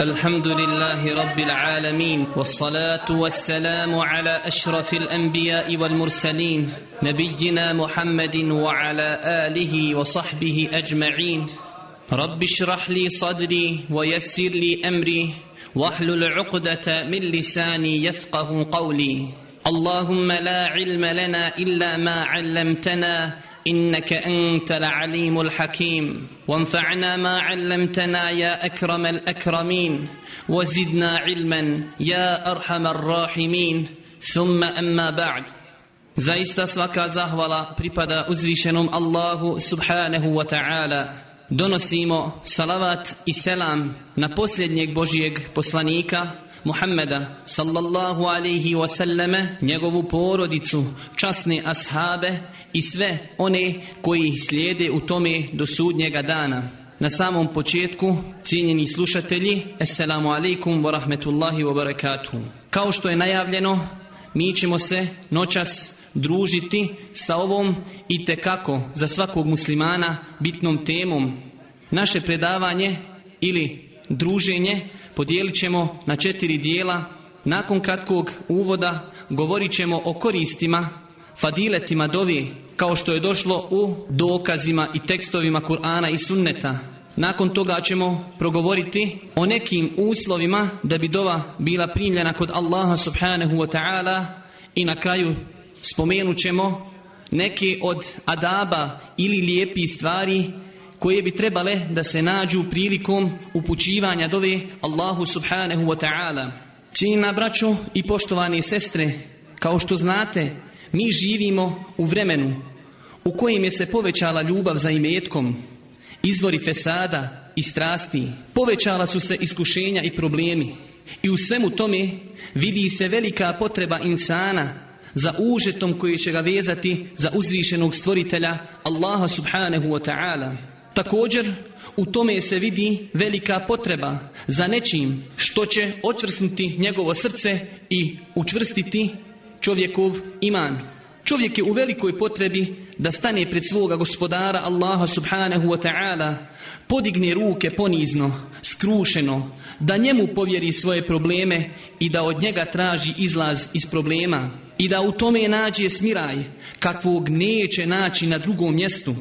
الحمد لله رب العالمين والصلاة والسلام على أشرف الأنبياء والمرسلين نبينا محمد وعلى آله وصحبه أجمعين. رب اشرح لي صدري ويسر لي أمري واحلل عقدة من لساني يفقه قولي. اللهم لا علم لنا إلا ما علمتنا إنك أنت العليم الحكيم وانفعنا ما علمتنا يا أكرم الأكرمين وزدنا علما يا أرحم الراحمين ثم أما بعد Zaista svaka zahvala pripada uzvišenom Allahu subhanahu wa ta'ala. Donosimo salavat i selam na posljednjeg Božijeg poslanika, Muhammeda sallallahu alaihi wasallame, njegovu porodicu, časne ashabe i sve one koji ih slijede u tome do sudnjega dana. Na samom početku, cijenjeni slušatelji, Assalamu alaikum wa rahmetullahi wa barakatuhu. Kao što je najavljeno, mi ćemo se noćas družiti sa ovom i tekako za svakog muslimana bitnom temom. Naše predavanje ili druženje podijelit ćemo na četiri dijela. Nakon kratkog uvoda govorit ćemo o koristima, fadiletima dovi, kao što je došlo u dokazima i tekstovima Kur'ana i Sunneta. Nakon toga ćemo progovoriti o nekim uslovima da bi dova bila primljena kod Allaha subhanahu wa ta'ala i na kraju spomenut ćemo neke od adaba ili lijepi stvari koje bi trebale da se nađu prilikom upućivanja dove Allahu subhanahu wa ta'ala. Činjena braćo i poštovani sestre, kao što znate, mi živimo u vremenu u kojem je se povećala ljubav za imetkom, izvori fesada i strasti, povećala su se iskušenja i problemi i u svemu tome vidi se velika potreba insana za užetom koji će ga vezati za uzvišenog stvoritelja Allaha subhanahu wa ta'ala. Također u tome se vidi velika potreba za nečim što će očvrsnuti njegovo srce i učvrstiti čovjekov iman. Čovjek je u velikoj potrebi da stane pred svoga gospodara Allaha subhanahu wa ta'ala, podigne ruke ponizno, skrušeno, da njemu povjeri svoje probleme i da od njega traži izlaz iz problema i da u tome nađe smiraj kakvog neće naći na drugom mjestu.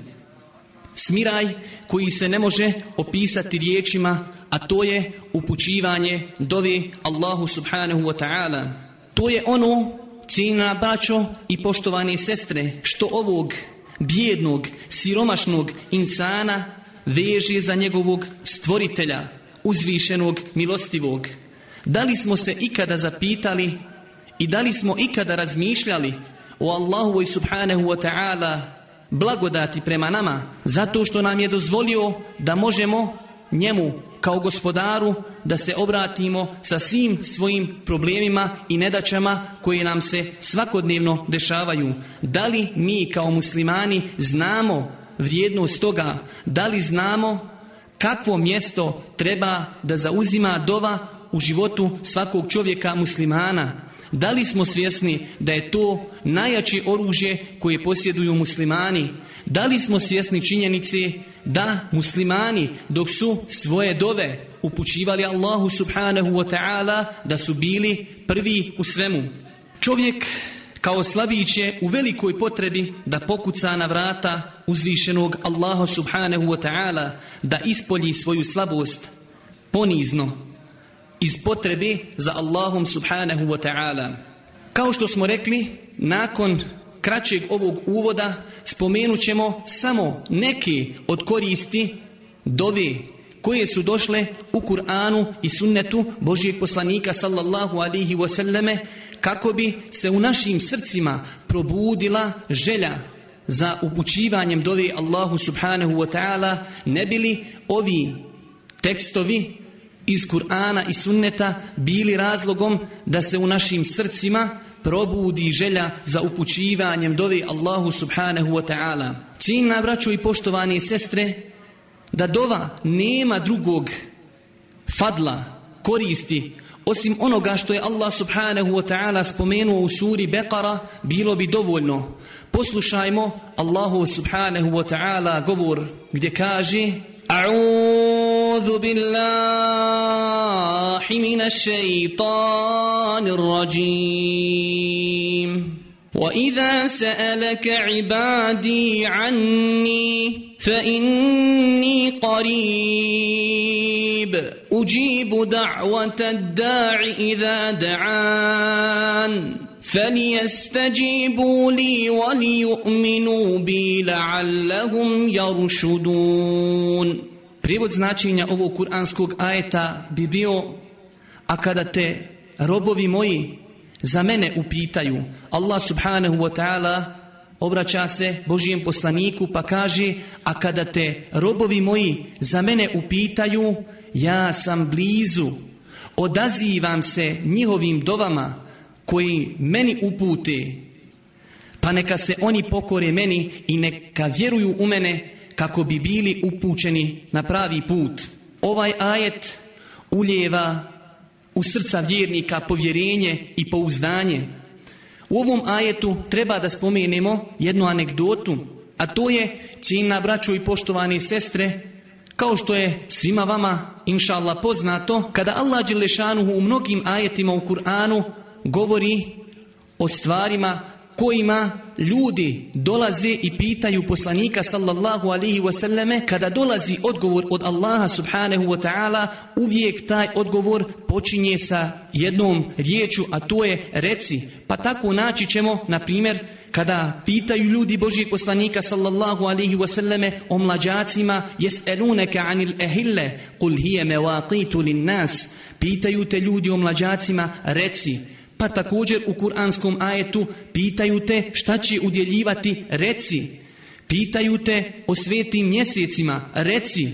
Smiraj koji se ne može opisati riječima, a to je upućivanje dovi Allahu subhanahu wa ta'ala. To je ono, cijena braćo i poštovane sestre, što ovog bijednog, siromašnog insana veže za njegovog stvoritelja, uzvišenog, milostivog. Da li smo se ikada zapitali i da li smo ikada razmišljali o Allahu subhanahu wa ta'ala blagodati prema nama zato što nam je dozvolio da možemo njemu kao gospodaru da se obratimo sa svim svojim problemima i nedaćama koje nam se svakodnevno dešavaju. Da li mi kao muslimani znamo vrijednost toga? Da li znamo kakvo mjesto treba da zauzima dova u životu svakog čovjeka muslimana? Da li smo svjesni da je to najjače oružje koje posjeduju muslimani? Da li smo svjesni činjenice da muslimani dok su svoje dove upućivali Allahu subhanahu wa ta'ala da su bili prvi u svemu? Čovjek kao slabić je u velikoj potrebi da pokuca na vrata uzvišenog Allaha subhanahu wa ta'ala da ispolji svoju slabost ponizno iz potrebe za Allahom subhanahu wa ta'ala. Kao što smo rekli, nakon kraćeg ovog uvoda spomenut ćemo samo neke od koristi dove koje su došle u Kur'anu i sunnetu Božijeg poslanika sallallahu alihi wasallame kako bi se u našim srcima probudila želja za upućivanjem dove Allahu subhanahu wa ta'ala ne bili ovi tekstovi iz Kur'ana i sunneta bili razlogom da se u našim srcima probudi želja za upućivanjem dovi Allahu subhanahu wa ta'ala. Cijenna braćo i poštovani sestre, da dova nema drugog fadla, koristi, osim onoga što je Allah subhanahu wa ta'ala spomenuo u suri Beqara, bilo bi dovoljno. Poslušajmo Allahu subhanahu wa ta'ala govor gdje kaže A'udhu أعوذ بالله من الشيطان الرجيم. وإذا سألك عبادي عني فإني قريب. أجيب دعوة الداع إذا دعان. فليستجيبوا لي وليؤمنوا بي لعلهم يرشدون. Prijevod značenja ovog kuranskog ajeta bi bio A kada te robovi moji za mene upitaju Allah subhanahu wa ta'ala obraća se Božijem poslaniku pa kaže a kada te robovi moji za mene upitaju ja sam blizu. Odazivam se njihovim dovama koji meni upute. Pa neka se oni pokore meni i neka vjeruju u mene kako bi bili upućeni na pravi put. Ovaj ajet uljeva u srca vjernika povjerenje i pouzdanje. U ovom ajetu treba da spomenemo jednu anegdotu, a to je cijena braću i poštovani sestre, kao što je svima vama, inša Allah, poznato, kada Allah Đelešanuhu u mnogim ajetima u Kur'anu govori o stvarima kojima ljudi dolaze i pitaju poslanika sallallahu alihi wasallame kada dolazi odgovor od Allaha subhanahu wa ta'ala uvijek taj odgovor počinje sa jednom riječu a to je reci. Pa tako naći ćemo na primjer kada pitaju ljudi Božijeg poslanika sallallahu alihi wasallame o mlađacima jes'elunaka anil ehille? Kul hije mewaqitu lin nas pitaju te ljudi o mlađacima reci pa također u kuranskom ajetu pitaju te šta će udjeljivati, reci. Pitaju te o svetim mjesecima, reci.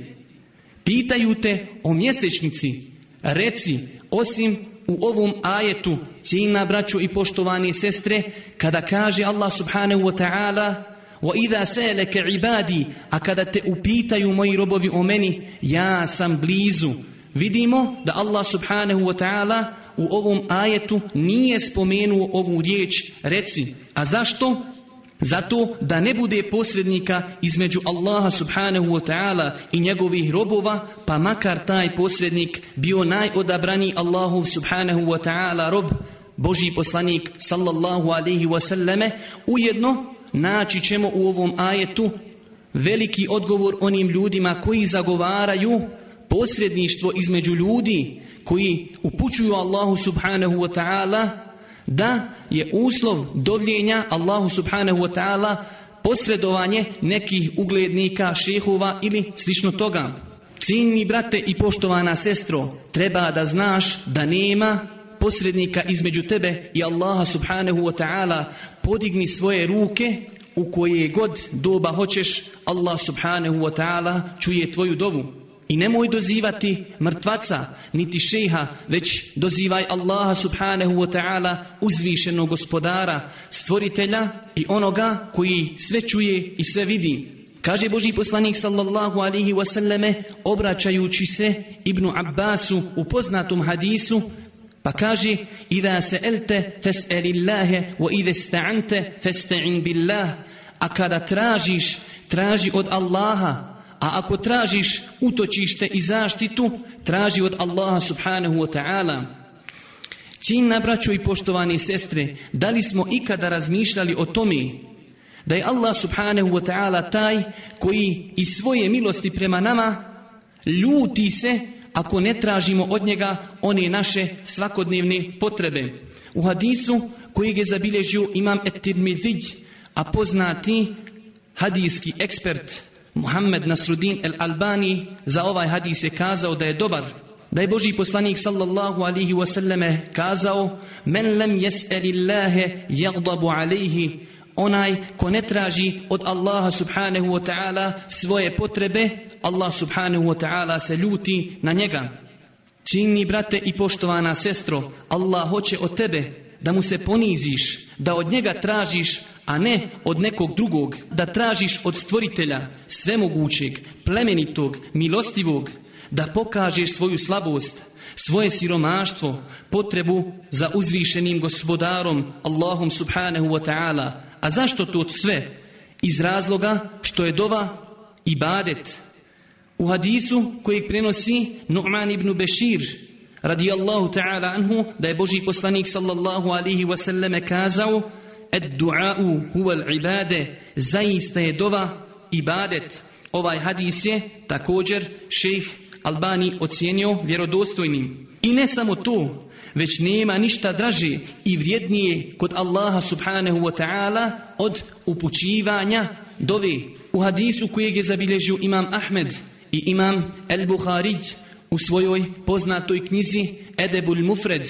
Pitaju te o mjesečnici, reci. Osim u ovom ajetu, cijena braćo i poštovani sestre, kada kaže Allah subhanahu wa ta'ala وَإِذَا سَيَلَكَ عِبَادِي A kada te upitaju moji robovi o meni, ja sam blizu. Vidimo da Allah subhanahu wa ta'ala u ovom ajetu nije spomenuo ovu riječ reci. A zašto? Zato da ne bude posrednika između Allaha subhanahu wa ta'ala i njegovih robova, pa makar taj posrednik bio najodabraniji Allahu subhanahu wa ta'ala rob, Boži poslanik sallallahu alaihi wasallame, ujedno naći ćemo u ovom ajetu veliki odgovor onim ljudima koji zagovaraju posredništvo između ljudi koji upućuju Allahu subhanahu wa ta'ala da je uslov dovljenja Allahu subhanahu wa ta'ala posredovanje nekih uglednika, šehova ili slično toga. Cijenni brate i poštovana sestro, treba da znaš da nema posrednika između tebe i Allaha subhanahu wa ta'ala. Podigni svoje ruke u koje god doba hoćeš, Allah subhanahu wa ta'ala čuje tvoju dovu. I nemoj dozivati mrtvaca, niti šeha, već dozivaj Allaha subhanahu wa ta'ala uzvišenog gospodara, stvoritelja i onoga koji sve čuje i sve vidi. Kaže Boži poslanik sallallahu alihi wasallame obraćajući se Ibnu Abbasu u poznatom hadisu pa kaže Ida se elte fes'elillahe wa ide sta'ante festa'in billah a kada tražiš, traži od Allaha a ako tražiš utočište i zaštitu, traži od Allaha subhanahu wa ta'ala. Cijenna braćo i poštovani sestre, da li smo ikada razmišljali o tome da je Allah subhanahu wa ta'ala taj koji iz svoje milosti prema nama ljuti se ako ne tražimo od njega one naše svakodnevne potrebe. U hadisu kojeg je zabilježio imam et-Tirmidhi, a poznati hadijski ekspert Muhammed Nasrudin el Albani za ovaj hadis je kazao da je dobar. Da je Boži poslanik sallallahu alihi wasallame kazao Men lem jes'elillahe jagdabu alihi Onaj ko ne traži od Allaha subhanahu wa ta'ala svoje potrebe, Allah subhanahu wa ta'ala se ljuti na njega. Čini brate i poštovana sestro, Allah hoće od tebe da mu se poniziš, da od njega tražiš a ne od nekog drugog, da tražiš od stvoritelja svemogućeg, plemenitog, milostivog, da pokažeš svoju slabost, svoje siromaštvo, potrebu za uzvišenim gospodarom, Allahom subhanahu wa ta'ala. A zašto to sve? Iz razloga što je dova ibadet. U hadisu kojeg prenosi Nu'man ibn Bešir radijallahu ta'ala anhu da je Boži poslanik sallallahu alihi wasallame kazao Ed du'a'u huwa ibade zaista je dova ibadet. Ovaj hadis je također šejh Albani ocijenio vjerodostojnim. I ne samo to, već nema ništa draže i vrijednije kod Allaha subhanahu wa ta'ala od upućivanja dove. U hadisu kojeg je zabilježio imam Ahmed i imam El Buharić u svojoj poznatoj knjizi Edebul Mufred,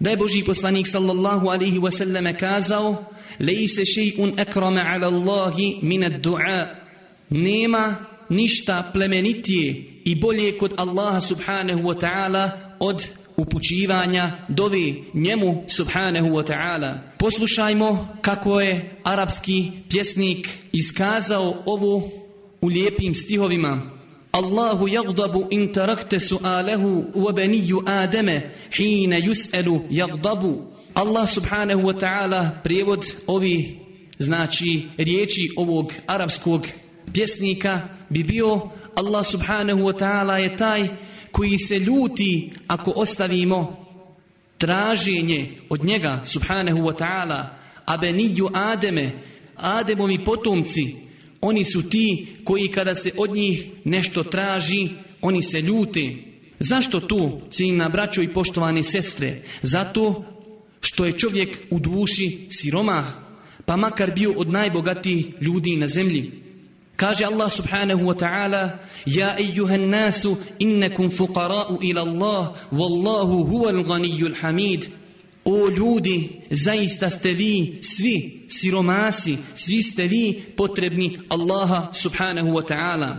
da je Boži poslanik sallallahu alaihi wasallam kazao Lejse še'un ekrame ala Allahi minad du'a Nema ništa plemenitije i bolje kod Allaha subhanahu wa ta'ala od upućivanja dovi njemu subhanahu wa ta'ala. Poslušajmo kako je arapski pjesnik iskazao ovo u lijepim stihovima. Allahu yagdabu in tarakte su'alehu wa beniju Ademe hine yus'elu yagdabu. Allah subhanahu wa ta'ala prijevod ovi znači riječi ovog arapskog pjesnika bi bio Allah subhanahu wa ta'ala je taj koji se ljuti ako ostavimo traženje od njega subhanahu wa ta'ala a benidju Ademe Ademovi potomci oni su ti koji kada se od njih nešto traži oni se ljuti zašto tu ciljna braćo i poštovane sestre? Zato što je čovjek u duši siromah pa makar bio od najbogatijih ljudi na zemlji. Kaže Allah subhanahu wa ta'ala Ja ejuhan nasu innekum fuqara'u ila Allah Wallahu huwal ganijul hamid O ljudi, zaista ste vi svi siromasi, svi ste vi potrebni Allaha subhanahu wa ta'ala.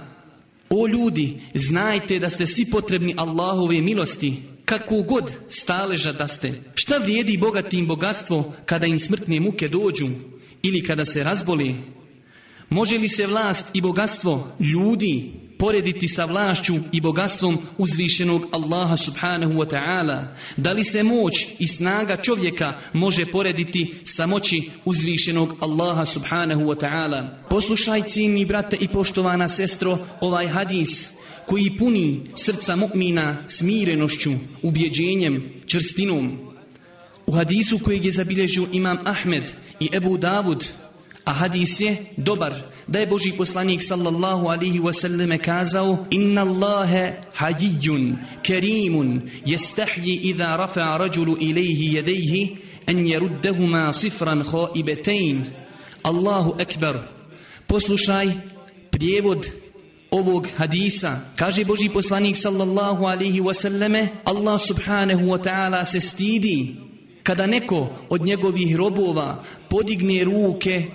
O ljudi, znajte da ste svi potrebni Allahove milosti, kako god staleža da ste. Šta vrijedi bogatim bogatstvo kada im smrtne muke dođu ili kada se razboli? Može li se vlast i bogatstvo ljudi porediti sa vlašću i bogatstvom uzvišenog Allaha subhanahu wa ta'ala? Da li se moć i snaga čovjeka može porediti sa moći uzvišenog Allaha subhanahu wa ta'ala? Poslušaj mi brate i poštovana sestro ovaj hadis koji puni srca mu'mina smirenošću, ubjeđenjem, črstinom. U hadisu kojeg je zabilježio imam Ahmed i Ebu Davud a hadis je dobar. Da je Boži poslanik sallallahu alihi wasallam kazao Inna Allahe hajijun, kerimun, jestahji idha rafa rađulu ilaihi jedejhi en jeruddehuma sifran khaibetein. Allahu ekber. Poslušaj prijevod ovog hadisa. Kaže Boži poslanik sallallahu alihi wasallame Allah subhanahu wa ta'ala se stidi kada neko od njegovih robova podigne ruke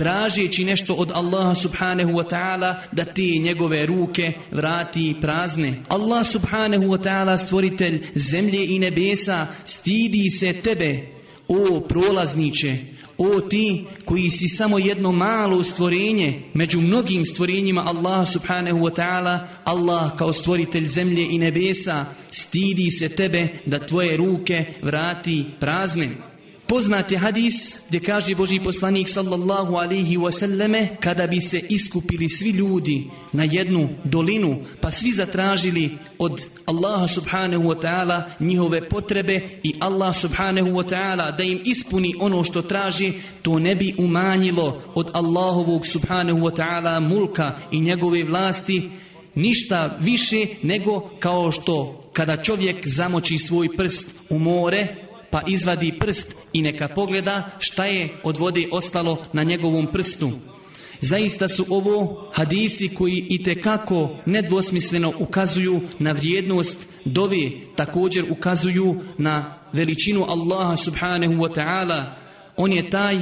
tražeći nešto od Allaha subhanahu wa ta'ala da te njegove ruke vrati prazne. Allah subhanahu wa ta'ala stvoritelj zemlje i nebesa stidi se tebe o prolazniče o ti koji si samo jedno malo stvorenje među mnogim stvorenjima Allaha subhanahu wa ta'ala Allah kao stvoritelj zemlje i nebesa stidi se tebe da tvoje ruke vrati prazne. Poznat hadis gdje kaže Boži poslanik sallallahu alihi wasallame kada bi se iskupili svi ljudi na jednu dolinu pa svi zatražili od Allaha subhanahu wa ta'ala njihove potrebe i Allah subhanahu wa ta'ala da im ispuni ono što traži to ne bi umanjilo od Allahovog subhanahu wa ta'ala mulka i njegove vlasti ništa više nego kao što kada čovjek zamoči svoj prst u more pa izvadi prst i neka pogleda šta je od vode ostalo na njegovom prstu. Zaista su ovo hadisi koji i kako nedvosmisleno ukazuju na vrijednost dovi, također ukazuju na veličinu Allaha subhanahu wa ta'ala. On je taj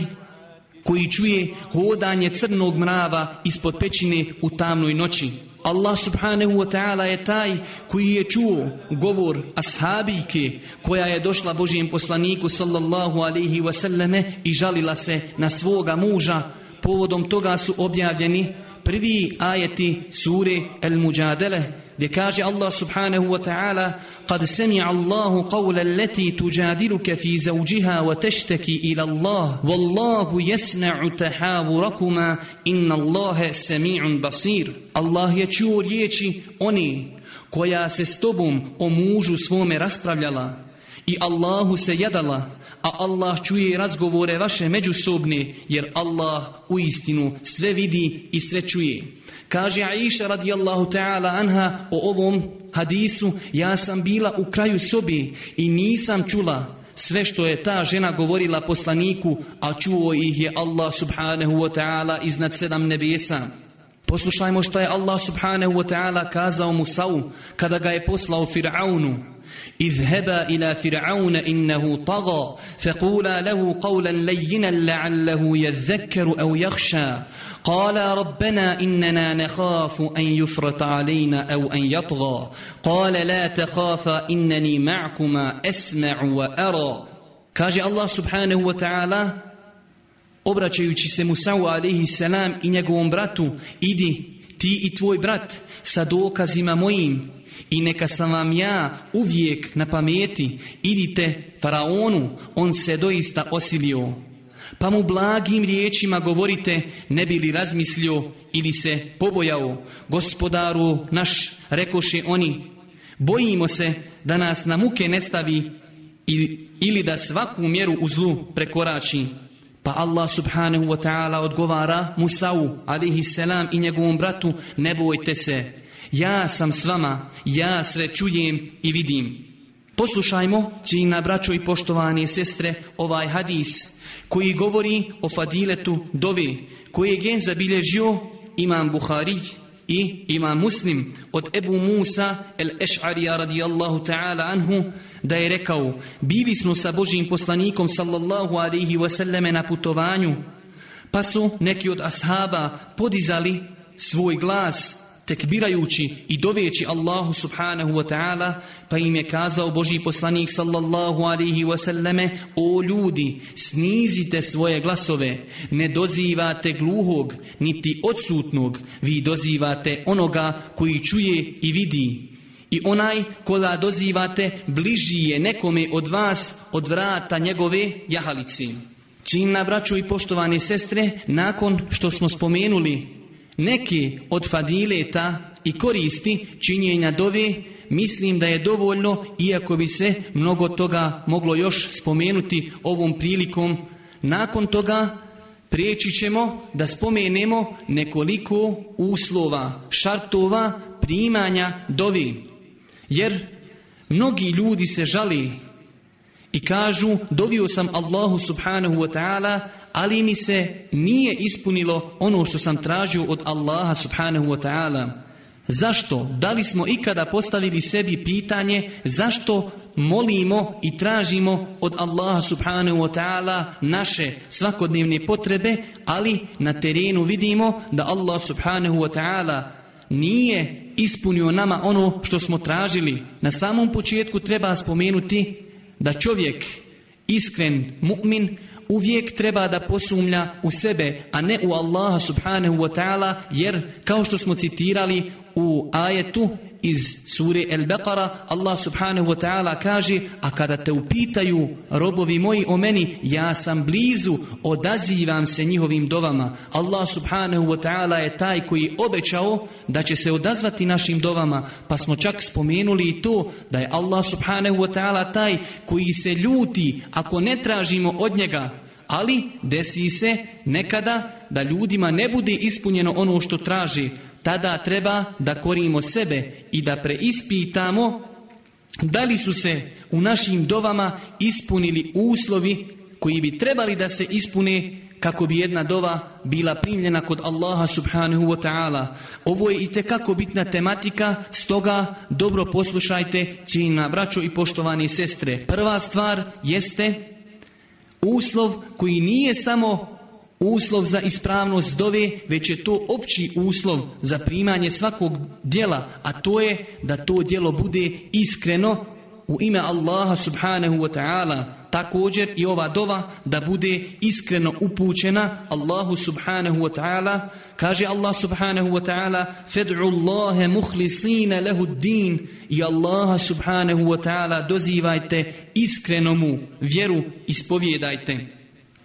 koji čuje hodanje crnog mrava ispod pećine u tamnoj noći. Allah subhanahu wa ta'ala je taj koji je čuo govor ashabike koja je došla Božijem poslaniku sallallahu alaihi wasallame i žalila se na svoga muža. Povodom toga su objavljeni prvi ajeti sure El Muđadele gdje kaže Allah subhanahu wa ta'ala kad sami Allahu qawla allati tujadiluka fi zawjiha wa tashtaki ila Allah wallahu yasma'u tahawurakuma inna Allaha sami'un basir. Allah je čuo riječi oni koja se s tobom o mužu svome raspravljala i Allahu se jadala a Allah čuje razgovore vaše međusobne, jer Allah u istinu sve vidi i sve čuje. Kaže Aisha radijallahu ta'ala anha o ovom hadisu, ja sam bila u kraju sobi i nisam čula sve što je ta žena govorila poslaniku, a čuo ih je Allah subhanahu wa ta'ala iznad sedam nebesa. Poslušajmo što je Allah subhanahu wa ta'ala kazao Musa'u kada ga je poslao Fir'aunu. اذهبا إلى فرعون إنه طغى فقولا له قولا لينا لعله يذكر أو يخشى قالا ربنا إننا نخاف أن يفرط علينا أو أن يطغى قال لا تخافا إنني معكما أسمع وأرى كاجي الله سبحانه وتعالى obraćajući se Musa'u alaihi salam i njegovom bratu, idi ti i tvoj brat sa dokazima mojim i neka sam vam ja uvijek na pameti, idite faraonu, on se doista osilio. Pa mu blagim riječima govorite, ne bi li razmislio ili se pobojao. Gospodaru naš, rekoše oni, bojimo se da nas na muke ne stavi ili da svaku mjeru u zlu prekorači. Pa Allah subhanahu wa ta'ala odgovara Musa'u alihi selam i njegovom bratu ne bojte se. Ja sam s vama, ja sve čujem i vidim. Poslušajmo, cijena braćo i poštovane sestre, ovaj hadis koji govori o fadiletu dovi, koji je zabilježio imam Buhari i imam Muslim od Ebu Musa el-Eš'arija radijallahu ta'ala anhu da je rekao bili smo sa Božim poslanikom sallallahu alaihi wasallame na putovanju pa su neki od ashaba podizali svoj glas tekbirajući i doveći Allahu subhanahu wa ta'ala, pa im je kazao Boži poslanik sallallahu alihi wasallame, o ljudi, snizite svoje glasove, ne dozivate gluhog, niti odsutnog, vi dozivate onoga koji čuje i vidi. I onaj koga dozivate bliži je nekome od vas od vrata njegove jahalice. Činna braću i poštovane sestre, nakon što smo spomenuli neki od fadileta i koristi činjenja dove, mislim da je dovoljno, iako bi se mnogo toga moglo još spomenuti ovom prilikom. Nakon toga prijeći ćemo da spomenemo nekoliko uslova, šartova primanja dovi. Jer mnogi ljudi se žali i kažu dovio sam Allahu subhanahu wa ta'ala ali mi se nije ispunilo ono što sam tražio od Allaha subhanahu wa ta'ala. Zašto? Da li smo ikada postavili sebi pitanje zašto molimo i tražimo od Allaha subhanahu wa ta'ala naše svakodnevne potrebe, ali na terenu vidimo da Allah subhanahu wa ta'ala nije ispunio nama ono što smo tražili. Na samom početku treba spomenuti da čovjek iskren mu'min uvijek treba da posumlja u sebe, a ne u Allaha subhanahu wa ta'ala, jer kao što smo citirali u ajetu iz sure El Beqara Allah subhanahu wa ta'ala kaže a kada te upitaju robovi moji o meni ja sam blizu odazivam se njihovim dovama. Allah subhanahu wa ta'ala je taj koji obećao da će se odazvati našim dovama pa smo čak spomenuli i to da je Allah subhanahu wa ta'ala taj koji se ljuti ako ne tražimo od njega. Ali desi se nekada da ljudima ne bude ispunjeno ono što traži tada treba da korimo sebe i da preispitamo da li su se u našim dovama ispunili uslovi koji bi trebali da se ispune kako bi jedna dova bila primljena kod Allaha subhanahu wa ta'ala. Ovo je i tekako bitna tematika, stoga dobro poslušajte cijena braćo i poštovani sestre. Prva stvar jeste uslov koji nije samo uslov za ispravnost dove, već je to opći uslov za primanje svakog djela, a to je da to djelo bude iskreno u ime Allaha subhanahu wa ta'ala. također i ova dova da bude iskreno upućena Allahu subhanahu wa ta'ala. Kaže Allah subhanahu wa ta'ala Fed'u Allahe muhlisine lehu din i Allaha subhanahu wa ta'ala dozivajte iskreno mu vjeru ispovjedajte.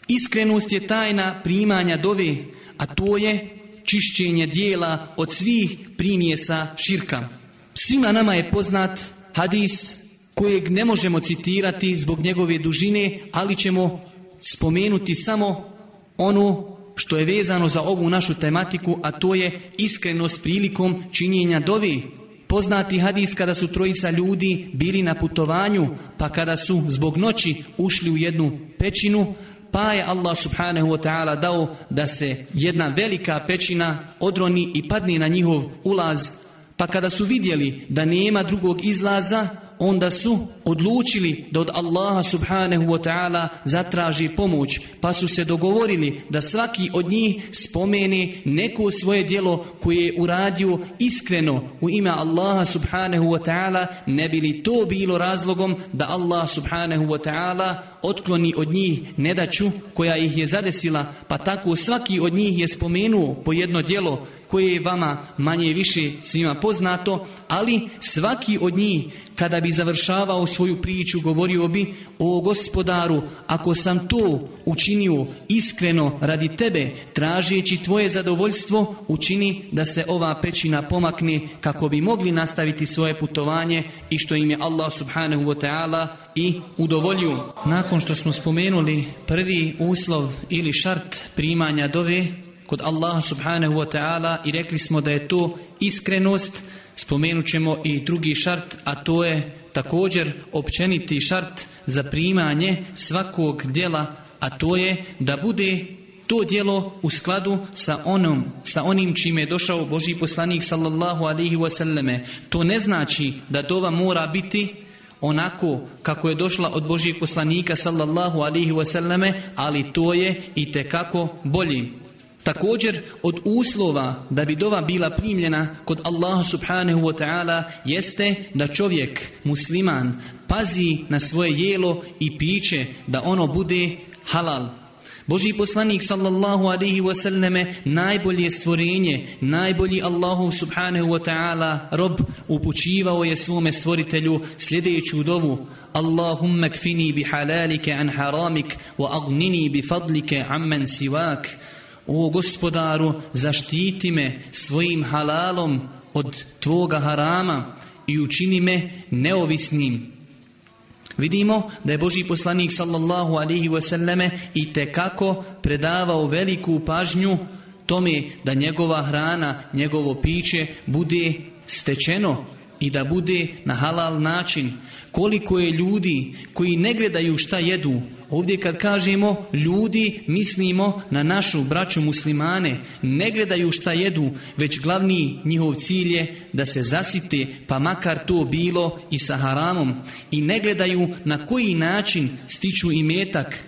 Iskrenost je tajna primanja dove, a to je čišćenje dijela od svih primjesa širka. Svima nama je poznat hadis kojeg ne možemo citirati zbog njegove dužine, ali ćemo spomenuti samo ono što je vezano za ovu našu tematiku, a to je iskrenost prilikom činjenja dovi. Poznati hadis kada su trojica ljudi bili na putovanju, pa kada su zbog noći ušli u jednu pećinu, pa je Allah subhanahu wa ta'ala dao da se jedna velika pećina odroni i padne na njihov ulaz. Pa kada su vidjeli da nema drugog izlaza, onda su odlučili da od Allaha subhanahu wa ta'ala zatraži pomoć, pa su se dogovorili da svaki od njih spomene neko svoje djelo koje je uradio iskreno u ime Allaha subhanahu wa ta'ala, ne bi li to bilo razlogom da Allah subhanahu wa ta'ala otkloni od njih nedaću koja ih je zadesila, pa tako svaki od njih je spomenuo po jedno djelo koje je vama manje više svima poznato, ali svaki od njih kada bi završavao svoju priču govorio bi o gospodaru ako sam to učinio iskreno radi tebe tražeći tvoje zadovoljstvo učini da se ova pećina pomakne kako bi mogli nastaviti svoje putovanje i što im je Allah subhanahu wa ta'ala i udovolju. Nakon što smo spomenuli prvi uslov ili šart primanja dove kod Allaha subhanahu wa ta'ala i rekli smo da je to iskrenost, spomenut ćemo i drugi šart, a to je također općeniti šart za primanje svakog djela, a to je da bude to djelo u skladu sa onom, sa onim čime je došao Boži poslanik sallallahu alaihi wasallame. To ne znači da dova mora biti onako kako je došla od Božijeg poslanika sallallahu alaihi wasallame, ali to je i tekako bolji. Također od uslova da bi dova bila primljena kod Allaha subhanahu wa ta'ala jeste da čovjek, musliman, pazi na svoje jelo i piće da ono bude halal. Boži poslanik sallallahu alaihi wasallame najbolje stvorenje, najbolji Allahu subhanahu wa ta'ala rob upućivao je svome stvoritelju sljedeću dovu Allahumma kfini bi halalike an haramik wa agnini bi fadlike amman sivak o gospodaru, zaštiti me svojim halalom od tvoga harama i učini me neovisnim. Vidimo da je Boži poslanik sallallahu alihi wasallame i tekako predavao veliku pažnju tome da njegova hrana, njegovo piće bude stečeno i da bude na halal način. Koliko je ljudi koji ne gledaju šta jedu. Ovdje kad kažemo ljudi, mislimo na našu braću muslimane. Ne gledaju šta jedu, već glavni njihov cilj je da se zasite, pa makar to bilo i sa haramom. I ne gledaju na koji način stiču i metak,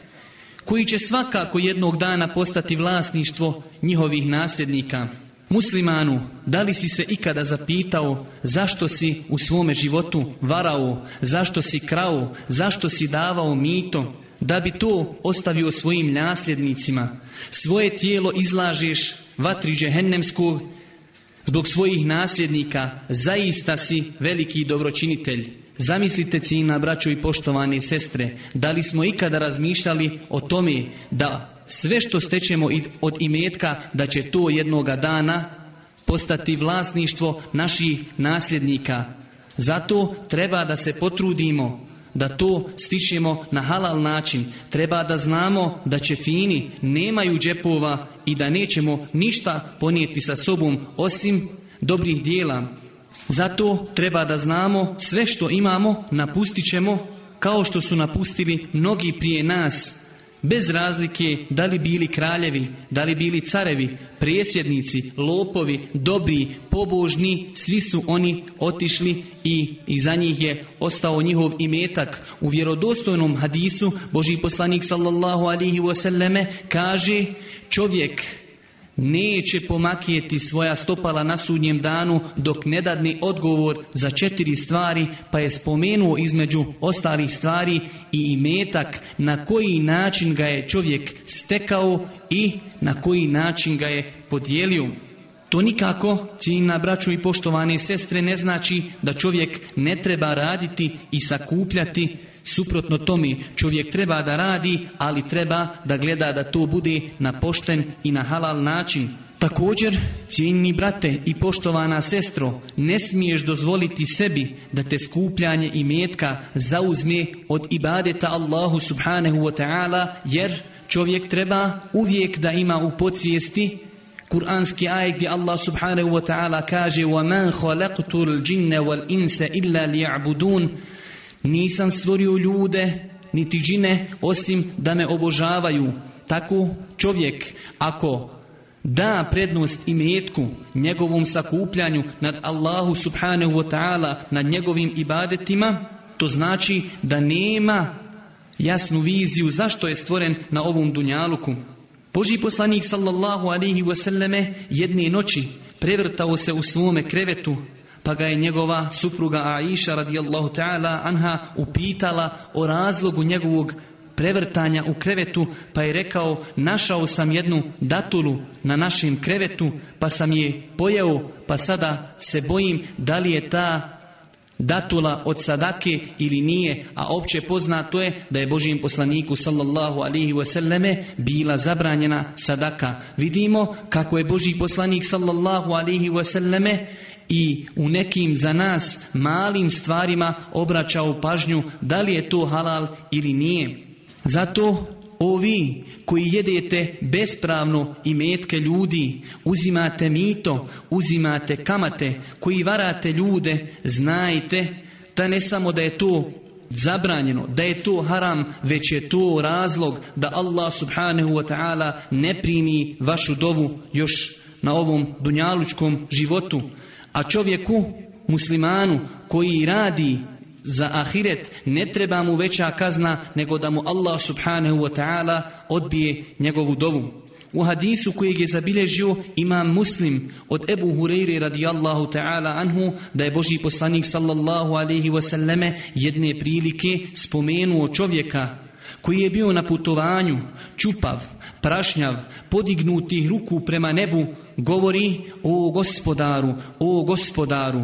koji će svakako jednog dana postati vlasništvo njihovih nasljednika. Muslimanu, da li si se ikada zapitao zašto si u svome životu varao, zašto si krao, zašto si davao mito, da bi to ostavio svojim nasljednicima. Svoje tijelo izlažeš vatri džehennemsku zbog svojih nasljednika, zaista si veliki dobročinitelj. Zamislite cijena braćo i poštovane sestre, da li smo ikada razmišljali o tome da sve što stečemo od imetka da će to jednoga dana postati vlasništvo naših nasljednika. Zato treba da se potrudimo da to stičemo na halal način. Treba da znamo da će fini nemaju džepova i da nećemo ništa ponijeti sa sobom osim dobrih dijela. Zato treba da znamo sve što imamo napustit ćemo kao što su napustili mnogi prije nas bez razlike da li bili kraljevi, da li bili carevi, prijesjednici, lopovi, dobri, pobožni, svi su oni otišli i iza njih je ostao njihov imetak. U vjerodostojnom hadisu Boži poslanik sallallahu alihi wasallame kaže čovjek neće pomakijeti svoja stopala na sudnjem danu dok ne dadne odgovor za četiri stvari pa je spomenuo između ostalih stvari i imetak na koji način ga je čovjek stekao i na koji način ga je podijelio. To nikako, ciljna braću i poštovane sestre, ne znači da čovjek ne treba raditi i sakupljati Suprotno tome čovjek treba da radi, ali treba da gleda da to bude na pošten i na halal način. Također, cijenjeni brate i poštovana sestro, ne smiješ dozvoliti sebi da te skupljanje i metka zauzme od ibadeta Allahu subhanahu wa ta'ala, jer čovjek treba uvijek da ima u podsvijesti Kur'anski ajet gdje Allah subhanahu wa ta'ala kaže وَمَنْ خَلَقْتُ الْجِنَّ وَالْإِنسَ إِلَّا لِيَعْبُدُونَ nisam stvorio ljude, niti džine, osim da me obožavaju. Tako čovjek, ako da prednost i metku njegovom sakupljanju nad Allahu subhanahu wa ta'ala, nad njegovim ibadetima, to znači da nema jasnu viziju zašto je stvoren na ovom dunjaluku. Boži poslanik sallallahu alihi wasallame jedne noći prevrtao se u svome krevetu pa ga je njegova supruga Aisha radijallahu ta'ala anha upitala o razlogu njegovog prevrtanja u krevetu, pa je rekao našao sam jednu datulu na našem krevetu, pa sam je pojeo, pa sada se bojim da li je ta datula od sadake ili nije, a opće poznato je da je Božijem poslaniku sallallahu alihi wasallame bila zabranjena sadaka. Vidimo kako je Božji poslanik sallallahu alihi wasallame i u nekim za nas malim stvarima obraćao pažnju da li je to halal ili nije. Zato ovi koji jedete bespravno i metke ljudi, uzimate mito, uzimate kamate, koji varate ljude, znajte da ne samo da je to zabranjeno, da je to haram, već je to razlog da Allah subhanahu wa ta'ala ne primi vašu dovu još na ovom dunjalučkom životu. A čovjeku, muslimanu koji radi za ahiret ne treba mu veća kazna nego da mu Allah subhanahu wa ta'ala odbije njegovu dovu. U hadisu kojeg je zabilježio imam muslim od Ebu Hureyri radijallahu ta'ala anhu da je Boži poslanik sallallahu alaihi wasallame jedne prilike spomenuo čovjeka koji je bio na putovanju, čupav, prašnjav, podignutih ruku prema nebu, govori o gospodaru, o gospodaru,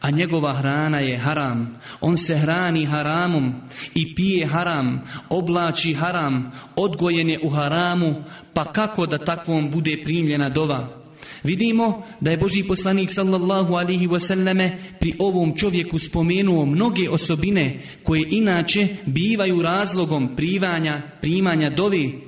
a njegova hrana je haram. On se hrani haramom i pije haram, oblači haram, odgojen je u haramu, pa kako da takvom bude primljena dova? Vidimo da je Boži poslanik sallallahu alihi wasallame pri ovom čovjeku spomenuo mnoge osobine koje inače bivaju razlogom privanja, primanja dovi,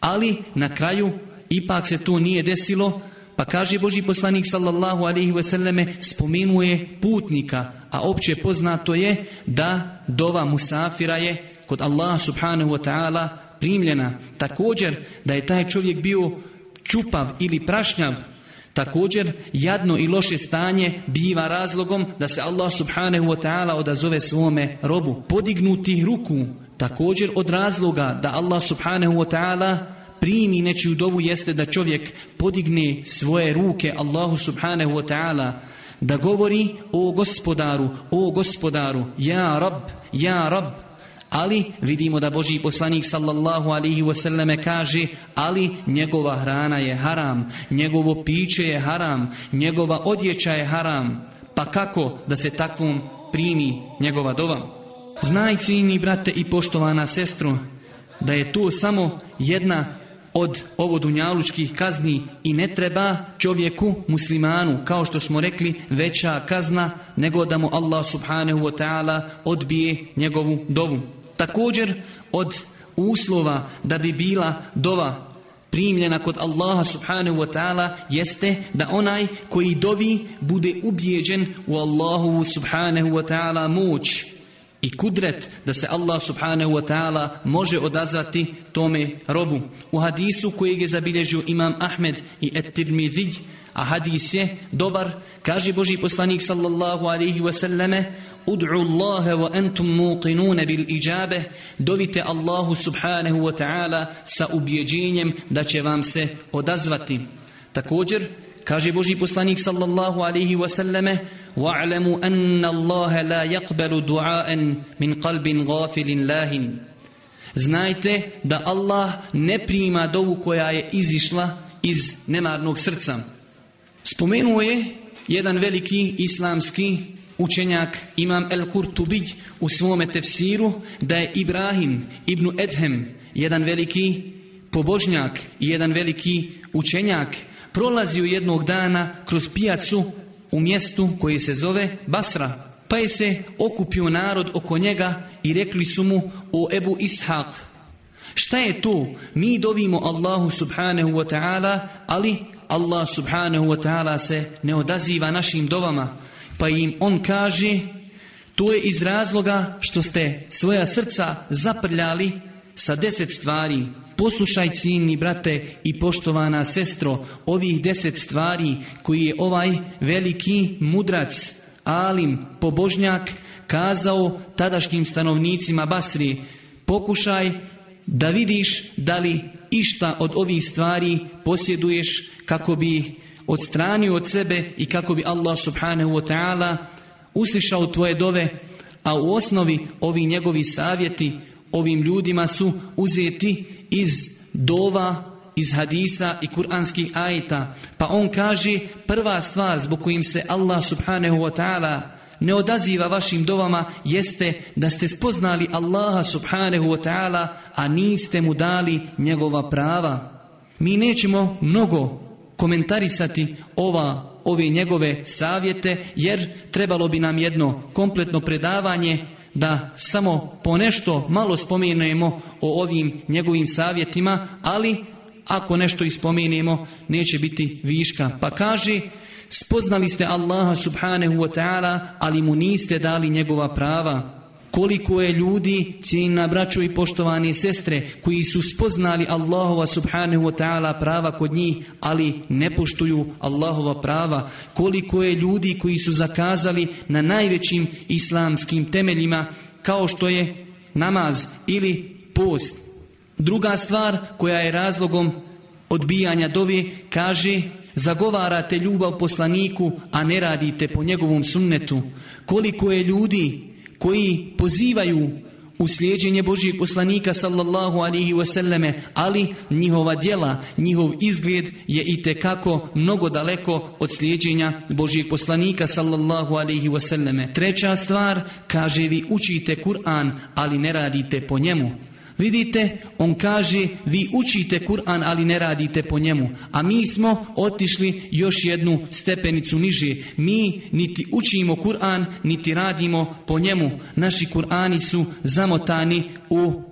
ali na kraju ipak se to nije desilo, pa kaže Boži poslanik sallallahu alaihi wasallame spomenuje putnika, a opće poznato je da dova musafira je kod Allaha subhanahu wa ta'ala primljena. Također da je taj čovjek bio čupav ili prašnjav, Također, jadno i loše stanje biva razlogom da se Allah subhanahu wa ta'ala odazove svome robu. Podignuti ruku, također od razloga da Allah subhanahu wa ta'ala primi nečiju dovu jeste da čovjek podigne svoje ruke Allahu subhanahu wa ta'ala da govori o gospodaru, o gospodaru, ja rab, ja rab, ali vidimo da Boži poslanik sallallahu alihi wasallam kaže ali njegova hrana je haram, njegovo piće je haram, njegova odjeća je haram. Pa kako da se takvom primi njegova dova? Znaj cijeni brate i poštovana sestro da je to samo jedna od ovodunjalučkih kazni i ne treba čovjeku, muslimanu, kao što smo rekli, veća kazna nego da mu Allah subhanahu wa ta'ala odbije njegovu dovu. Također od uslova da bi bila dova primljena kod Allaha subhanahu wa ta'ala jeste da onaj koji dovi bude ubijeđen u Allahu subhanahu wa ta'ala moć i kudret da se Allah subhanahu wa ta'ala može odazvati tome robu. U hadisu kojeg je zabilježio imam Ahmed i Et-Tirmidhi, a hadis je dobar, kaže Boži poslanik sallallahu alaihi wa sallame, Ud'u Allahe wa entum muqinune bil iđabe, dovite Allahu subhanahu wa ta'ala sa ubjeđenjem da će vam se odazvati. Također, kaže Boži poslanik sallallahu alaihi wasallame وَعْلَمُوا أَنَّ اللَّهَ لَا يَقْبَلُ دُعَاءً مِنْ قَلْبٍ غَافِلٍ لَاهٍ Znajte da Allah ne prima dovu koja je izišla iz nemarnog srca. Spomenuo je jedan veliki islamski učenjak Imam El Kurtubić u svome tefsiru da je Ibrahim ibn Edhem jedan veliki pobožnjak i jedan veliki učenjak prolazio jednog dana kroz pijacu u mjestu koji se zove Basra. Pa je se okupio narod oko njega i rekli su mu o Ebu Ishaq. Šta je to? Mi dovimo Allahu subhanahu wa ta'ala, ali Allah subhanahu wa ta'ala se ne odaziva našim dovama. Pa im on kaže, to je iz razloga što ste svoja srca zaprljali sa deset stvari. Poslušaj cijenni brate i poštovana sestro ovih deset stvari koji je ovaj veliki mudrac, alim, pobožnjak kazao tadašnjim stanovnicima Basri. Pokušaj da vidiš da li išta od ovih stvari posjeduješ kako bi odstranio od sebe i kako bi Allah subhanahu wa ta'ala uslišao tvoje dove, a u osnovi ovi njegovi savjeti ovim ljudima su uzeti iz dova, iz hadisa i kuranskih ajta. Pa on kaže prva stvar zbog kojim se Allah subhanahu wa ta'ala ne odaziva vašim dovama jeste da ste spoznali Allaha subhanahu wa ta'ala, a niste mu dali njegova prava. Mi nećemo mnogo komentarisati ova ove njegove savjete jer trebalo bi nam jedno kompletno predavanje da samo po nešto malo spomenemo o ovim njegovim savjetima, ali ako nešto ispomenemo neće biti viška. Pa kaže, spoznali ste Allaha subhanahu wa ta'ala, ali mu niste dali njegova prava. Koliko je ljudi, cijenina braćo i poštovane sestre, koji su spoznali Allahova subhanahu wa ta'ala prava kod njih, ali ne poštuju Allahova prava. Koliko je ljudi koji su zakazali na najvećim islamskim temeljima, kao što je namaz ili post. Druga stvar koja je razlogom odbijanja dovi kaže zagovarate ljubav poslaniku, a ne radite po njegovom sunnetu. Koliko je ljudi koji pozivaju u slijeđenje Božijeg poslanika sallallahu alihi wasallame, ali njihova djela, njihov izgled je i kako mnogo daleko od slijeđenja Božijeg poslanika sallallahu alihi wasallame. Treća stvar, kaže vi učite Kur'an, ali ne radite po njemu. Vidite, on kaže, vi učite Kur'an, ali ne radite po njemu. A mi smo otišli još jednu stepenicu niže. Mi niti učimo Kur'an, niti radimo po njemu. Naši Kur'ani su zamotani u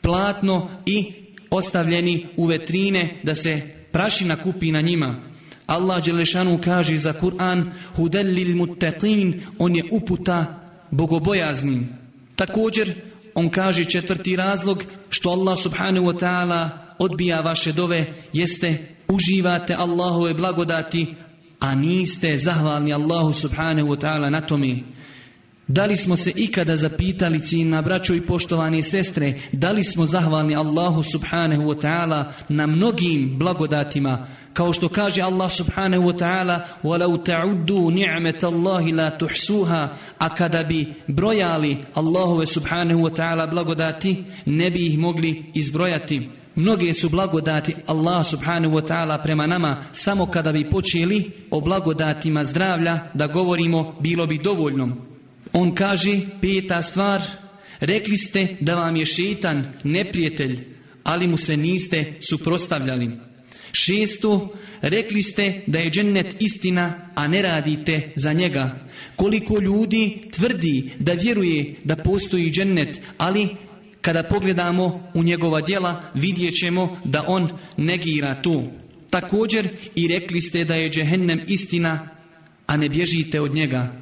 platno i ostavljeni u vetrine da se prašina kupi na njima. Allah Đelešanu kaže za Kur'an Hudellil muttaqin, on je uputa bogobojaznim. Također on kaže četvrti razlog što Allah subhanahu wa ta'ala odbija vaše dove jeste uživate Allahove blagodati a niste zahvalni Allahu subhanahu wa ta'ala na tome. Da li smo se ikada zapitali na braćo i poštovane sestre, da li smo zahvalni Allahu subhanahu wa ta'ala na mnogim blagodatima, kao što kaže Allah subhanahu wa ta'ala وَلَوْ تَعُدُّوا نِعْمَةَ اللَّهِ لَا تُحْسُوهَا A kada bi brojali Allahove subhanahu wa ta'ala blagodati, ne bi ih mogli izbrojati. Mnoge su blagodati Allah subhanahu wa ta'ala prema nama, samo kada bi počeli o blagodatima zdravlja da govorimo, bilo bi dovoljno. On kaže, peta stvar, rekli ste da vam je šetan neprijatelj, ali mu se niste suprostavljali. Šesto, rekli ste da je džennet istina, a ne radite za njega. Koliko ljudi tvrdi da vjeruje da postoji džennet, ali kada pogledamo u njegova djela vidjet ćemo da on negira tu. Također i rekli ste da je džehennem istina, a ne bježite od njega.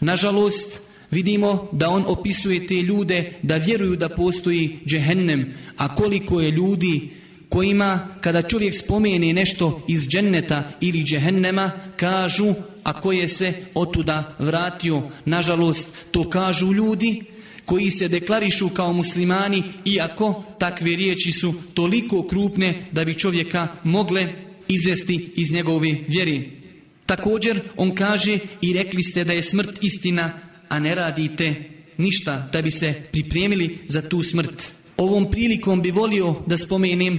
Nažalost, vidimo da on opisuje te ljude da vjeruju da postoji džehennem, a koliko je ljudi kojima kada čovjek spomeni nešto iz dženneta ili džehennema kažu a koje se otuda vratio. Nažalost, to kažu ljudi koji se deklarišu kao muslimani iako takve riječi su toliko krupne da bi čovjeka mogle izvesti iz njegove vjeri. Također on kaže i rekli ste da je smrt istina, a ne radite ništa da bi se pripremili za tu smrt. Ovom prilikom bi volio da spomenem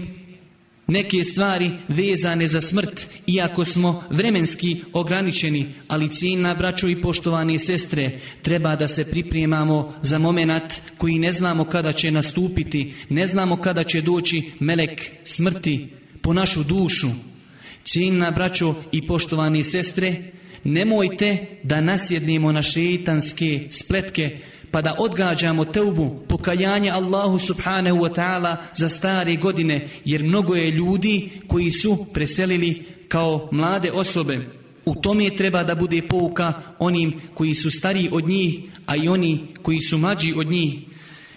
neke stvari vezane za smrt, iako smo vremenski ograničeni, ali cijena braćo i poštovane sestre, treba da se pripremamo za momenat koji ne znamo kada će nastupiti, ne znamo kada će doći melek smrti po našu dušu. Cijena braćo i poštovane sestre, nemojte da nasjednemo na šeitanske spletke, pa da odgađamo teubu, pokajanje Allahu subhanahu wa ta'ala za stare godine, jer mnogo je ljudi koji su preselili kao mlade osobe. U tome treba da bude pouka onim koji su stariji od njih, a i oni koji su mlađi od njih.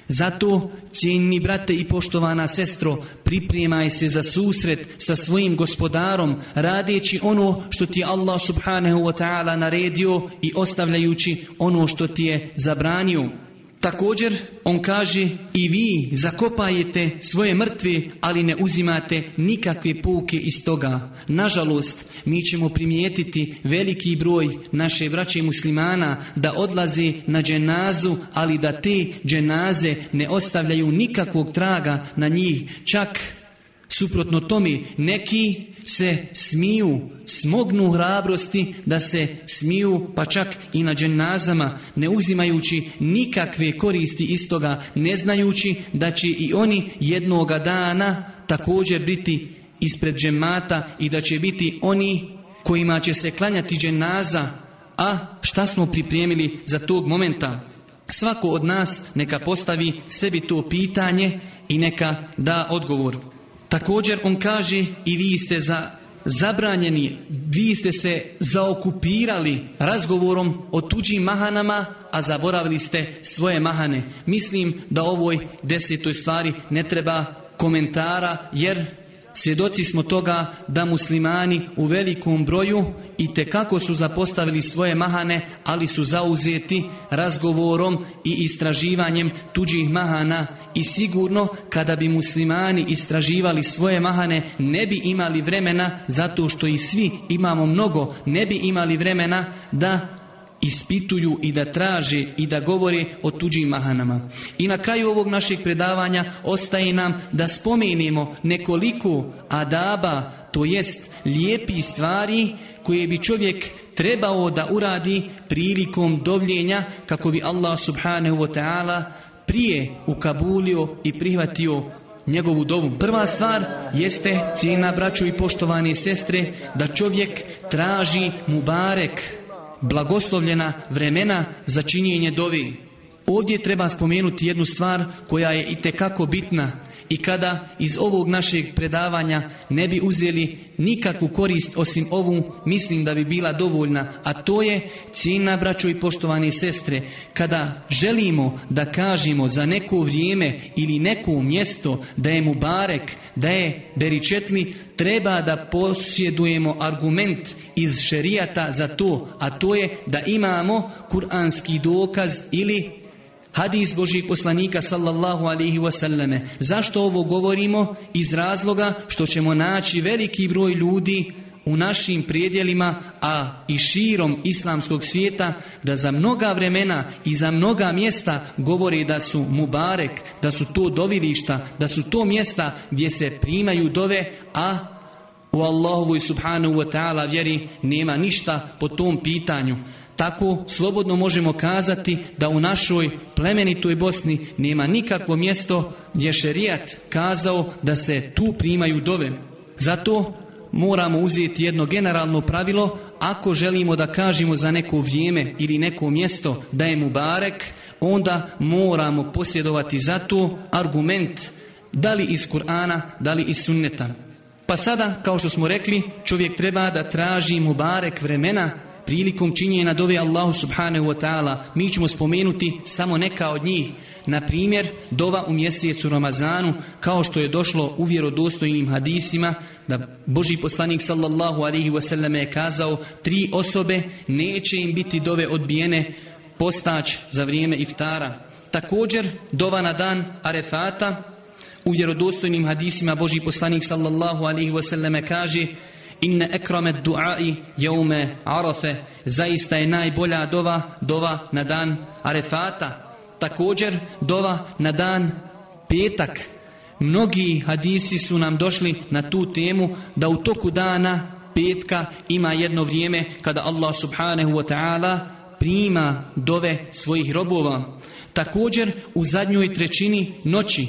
Zato, cijenni brate i poštovana sestro, pripremaj se za susret sa svojim gospodarom, radeći ono što ti je Allah subhanahu wa ta'ala naredio i ostavljajući ono što ti je zabranio. Također, on kaže i vi zakopajete svoje mrtve, ali ne uzimate nikakve pouke iz toga. Nažalost, mi ćemo primijetiti veliki broj naše braće muslimana da odlaze na dženazu, ali da te dženaze ne ostavljaju nikakvog traga na njih. Čak Suprotno tome, neki se smiju, smognu hrabrosti da se smiju, pa čak i na dženazama, ne uzimajući nikakve koristi iz toga, ne znajući da će i oni jednoga dana također biti ispred džemata i da će biti oni kojima će se klanjati dženaza, a šta smo pripremili za tog momenta? Svako od nas neka postavi sebi to pitanje i neka da odgovor. Također on kaže i vi ste za zabranjeni, vi ste se zaokupirali razgovorom o tuđim mahanama, a zaboravili ste svoje mahane. Mislim da ovoj desetoj stvari ne treba komentara, jer Svjedoci smo toga da muslimani u velikom broju i kako su zapostavili svoje mahane, ali su zauzeti razgovorom i istraživanjem tuđih mahana. I sigurno kada bi muslimani istraživali svoje mahane ne bi imali vremena zato što i svi imamo mnogo, ne bi imali vremena da ispituju i da traže i da govore o tuđim mahanama. I na kraju ovog našeg predavanja ostaje nam da spomenemo nekoliko adaba, to jest lijepi stvari koje bi čovjek trebao da uradi prilikom dovljenja kako bi Allah subhanahu wa ta'ala prije ukabulio i prihvatio njegovu dovu. Prva stvar jeste cijena braću i poštovane sestre da čovjek traži mubarek blagoslovljena vremena za činjenje dovi. Ovdje treba spomenuti jednu stvar koja je itekako bitna i kada iz ovog našeg predavanja ne bi uzeli nikakvu korist osim ovu, mislim da bi bila dovoljna, a to je cijena braćo i poštovane sestre. Kada želimo da kažemo za neko vrijeme ili neko mjesto da je mu barek, da je beričetli, treba da posjedujemo argument iz šerijata za to, a to je da imamo kuranski dokaz ili Hadis Božih poslanika sallallahu alaihi wasallame. Zašto ovo govorimo? Iz razloga što ćemo naći veliki broj ljudi u našim prijedjelima, a i širom islamskog svijeta, da za mnoga vremena i za mnoga mjesta govori da su mubarek, da su to dovilišta, da su to mjesta gdje se primaju dove, a u Allahovu i subhanahu wa ta'ala vjeri nema ništa po tom pitanju. Tako slobodno možemo kazati da u našoj plemenitoj Bosni nema nikakvo mjesto gdje šerijat kazao da se tu primaju dove. Zato moramo uzeti jedno generalno pravilo, ako želimo da kažemo za neko vrijeme ili neko mjesto da je mu barek, onda moramo posjedovati za to argument da li iz Kur'ana, da li iz sunneta. Pa sada, kao što smo rekli, čovjek treba da traži mu barek vremena prilikom činjenja dove Allahu subhanahu wa ta'ala mi ćemo spomenuti samo neka od njih. Na primjer, dova u mjesecu Ramazanu, kao što je došlo u vjerodostojnim hadisima, da Boži poslanik sallallahu alaihi wasallam je kazao, tri osobe neće im biti dove odbijene postać za vrijeme iftara. Također, dova na dan Arefata, u vjerodostojnim hadisima Boži poslanik sallallahu alaihi wasallam kaže, inne ekrame du'ai jeume arafe, zaista je najbolja dova, dova na dan arefata. Također dova na dan petak. Mnogi hadisi su nam došli na tu temu da u toku dana petka ima jedno vrijeme kada Allah subhanahu wa ta'ala prima dove svojih robova. Također u zadnjoj trećini noći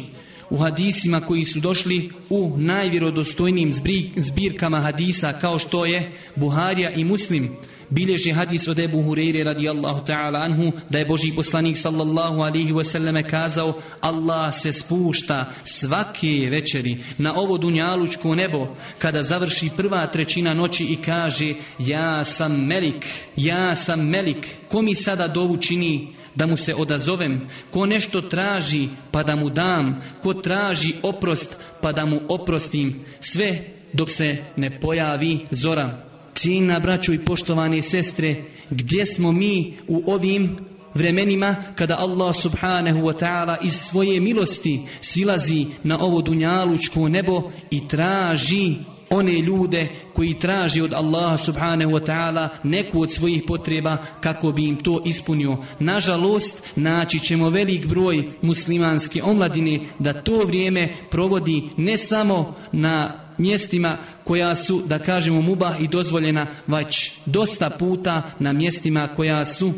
u hadisima koji su došli u najvjerodostojnijim zbirkama hadisa kao što je Buharija i Muslim. Bilježi hadis od Ebu Hureyre radijallahu ta'ala anhu da je Boži poslanik sallallahu alihi wasallame kazao Allah se spušta svake večeri na ovo dunjalučko nebo kada završi prva trećina noći i kaže ja sam melik, ja sam melik ko mi sada dovu čini da mu se odazovem, ko nešto traži pa da mu dam, ko traži oprost pa da mu oprostim, sve dok se ne pojavi zora. Cijena braću i poštovane sestre, gdje smo mi u ovim vremenima kada Allah subhanahu wa ta'ala iz svoje milosti silazi na ovo dunjalučko nebo i traži one ljude koji traži od Allaha subhanahu wa ta'ala neku od svojih potreba kako bi im to ispunio. Nažalost, naći ćemo velik broj muslimanske omladine da to vrijeme provodi ne samo na mjestima koja su, da kažemo, mubah i dozvoljena, već dosta puta na mjestima koja su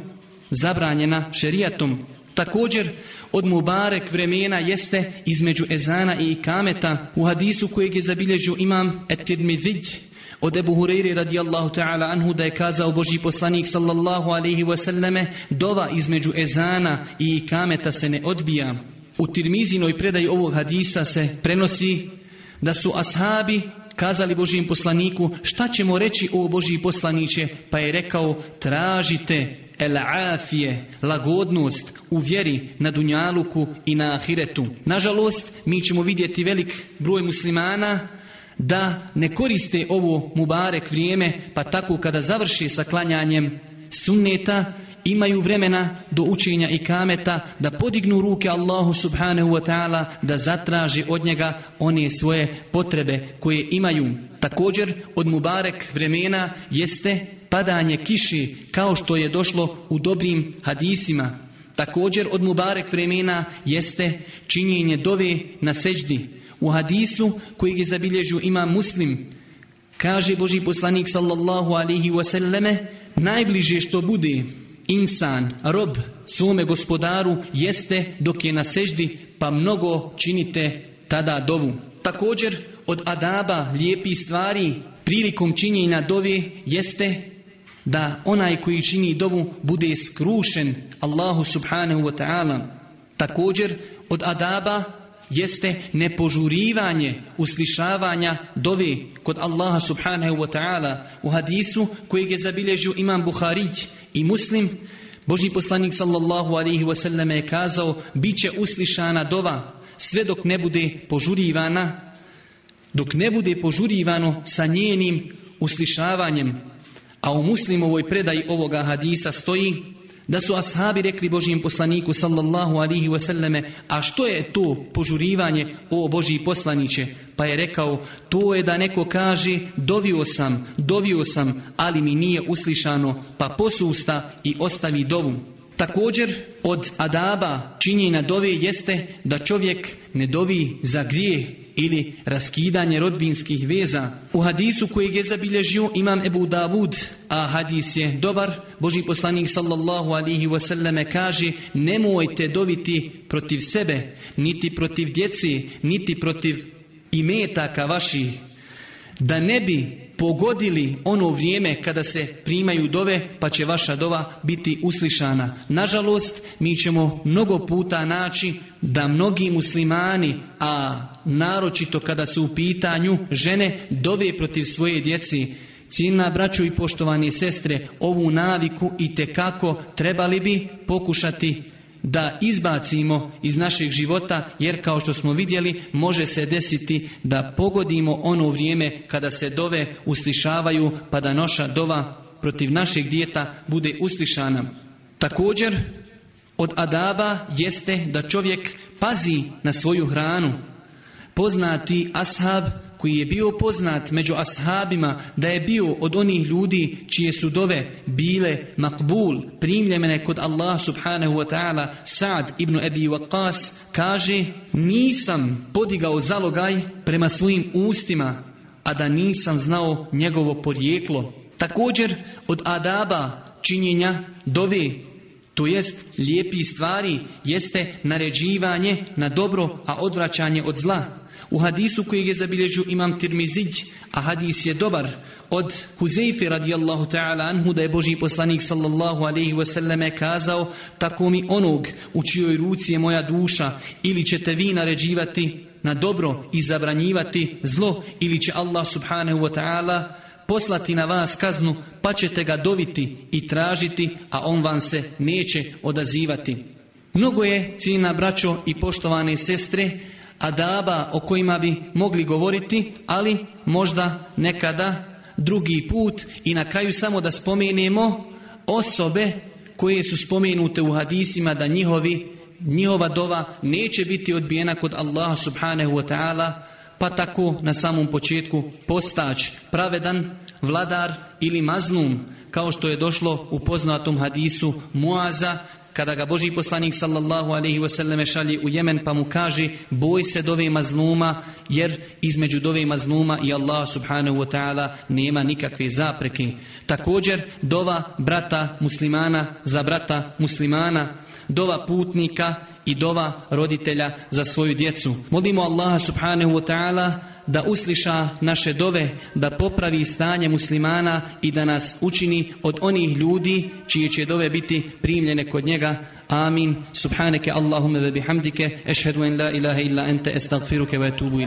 zabranjena šerijatom. Također od Mubarek vremena jeste između ezana i ikameta u hadisu kojeg je zabilježio imam et-Tirmidhi od Ebu Hureyri radijallahu ta'ala anhu da je kazao Boži poslanik sallallahu alaihi wasallame dova između ezana i ikameta se ne odbija. U Tirmizinoj predaji ovog hadisa se prenosi da su ashabi kazali Božijem poslaniku šta ćemo reći o Božiji poslaniće pa je rekao tražite el afije, lagodnost u vjeri na Dunjaluku i na Ahiretu. Nažalost, mi ćemo vidjeti velik broj muslimana da ne koriste ovo mubarek vrijeme, pa tako kada završi sa klanjanjem sunneta, imaju vremena do učenja i kameta da podignu ruke Allahu subhanahu wa ta'ala da zatraži od njega one svoje potrebe koje imaju. Također od Mubarek vremena jeste padanje kiši kao što je došlo u dobrim hadisima. Također od Mubarek vremena jeste činjenje dove na seđdi. U hadisu koji je zabilježio ima muslim, kaže Boži poslanik sallallahu alihi wasallame, najbliže što bude insan, rob svome gospodaru jeste dok je na seždi pa mnogo činite tada dovu. Također od adaba lijepih stvari prilikom činjenja dovi jeste da onaj koji čini dovu bude skrušen Allahu subhanahu wa ta'ala. Također od adaba jeste nepožurivanje uslišavanja dovi kod Allaha subhanahu wa ta'ala. U hadisu kojeg je zabilježio imam Buharić i muslim Boži poslanik sallallahu alaihi wasallam je kazao bit će uslišana dova sve dok ne bude požurivana dok ne bude požurivano sa njenim uslišavanjem. A u muslimovoj predaji ovoga hadisa stoji da su ashabi rekli Božijem poslaniku sallallahu alihi wasallame, a što je to požurivanje o Božiji poslaniće? Pa je rekao, to je da neko kaže, dovio sam, dovio sam, ali mi nije uslišano, pa posusta i ostavi dovu. Također od adaba činjenja dove jeste da čovjek ne dovi za grijeh ili raskidanje rodbinskih veza. U hadisu kojeg je zabilježio imam Ebu Davud, a hadis je dobar, Boži poslanik sallallahu alihi wasallame kaže nemojte doviti protiv sebe, niti protiv djeci, niti protiv imetaka vaših, da ne bi pogodili ono vrijeme kada se primaju dove, pa će vaša dova biti uslišana. Nažalost, mi ćemo mnogo puta naći da mnogi muslimani, a naročito kada su u pitanju žene, dove protiv svoje djeci. Ciljna braću i poštovani sestre, ovu naviku i kako trebali bi pokušati da izbacimo iz našeg života jer kao što smo vidjeli može se desiti da pogodimo ono vrijeme kada se dove uslišavaju pa da noša dova protiv našeg dijeta bude uslišana. Također od adaba jeste da čovjek pazi na svoju hranu. Poznati ashab koji je bio poznat među ashabima da je bio od onih ljudi čije su dove bile makbul, primljene kod Allah subhanahu wa ta'ala, Sa'd ibn Abi Waqqas kaže nisam podigao zalogaj prema svojim ustima, a da nisam znao njegovo porijeklo. Također od adaba činjenja dove to jest lijepi stvari, jeste naređivanje na dobro, a odvraćanje od zla. U hadisu kojeg je zabilježio imam Tirmizić, a hadis je dobar, od Huzeyfe radijallahu ta'ala anhu da je Boži poslanik sallallahu alaihi wasallame kazao tako mi onog u čijoj ruci je moja duša ili ćete vi naređivati na dobro i zabranjivati zlo ili će Allah subhanahu wa ta'ala poslati na vas kaznu, pa ćete ga doviti i tražiti, a on vam se neće odazivati. Mnogo je, cijena braćo i poštovane sestre, adaba o kojima bi mogli govoriti, ali možda nekada drugi put. I na kraju samo da spomenemo osobe koje su spomenute u hadisima da njihovi, njihova dova neće biti odbijena kod Allaha subhanahu wa ta'ala, pa tako na samom početku postač, pravedan, vladar ili mazlum, kao što je došlo u poznatom hadisu Muaza, kada ga Boži poslanik sallallahu alaihi wasallam šalje u Jemen pa mu kaže boj se dove mazluma jer između dove mazluma i Allah subhanahu wa ta'ala nema nikakve zapreke. Također dova brata muslimana za brata muslimana, dova putnika i dova roditelja za svoju djecu. Molimo Allaha subhanahu wa ta'ala da usliša naše dove, da popravi stanje muslimana i da nas učini od onih ljudi čije će dove biti primljene kod njega. Amin. Subhaneke Allahumme ve bihamdike. Ešhedu en la ilaha illa ente estagfiruke ve etubu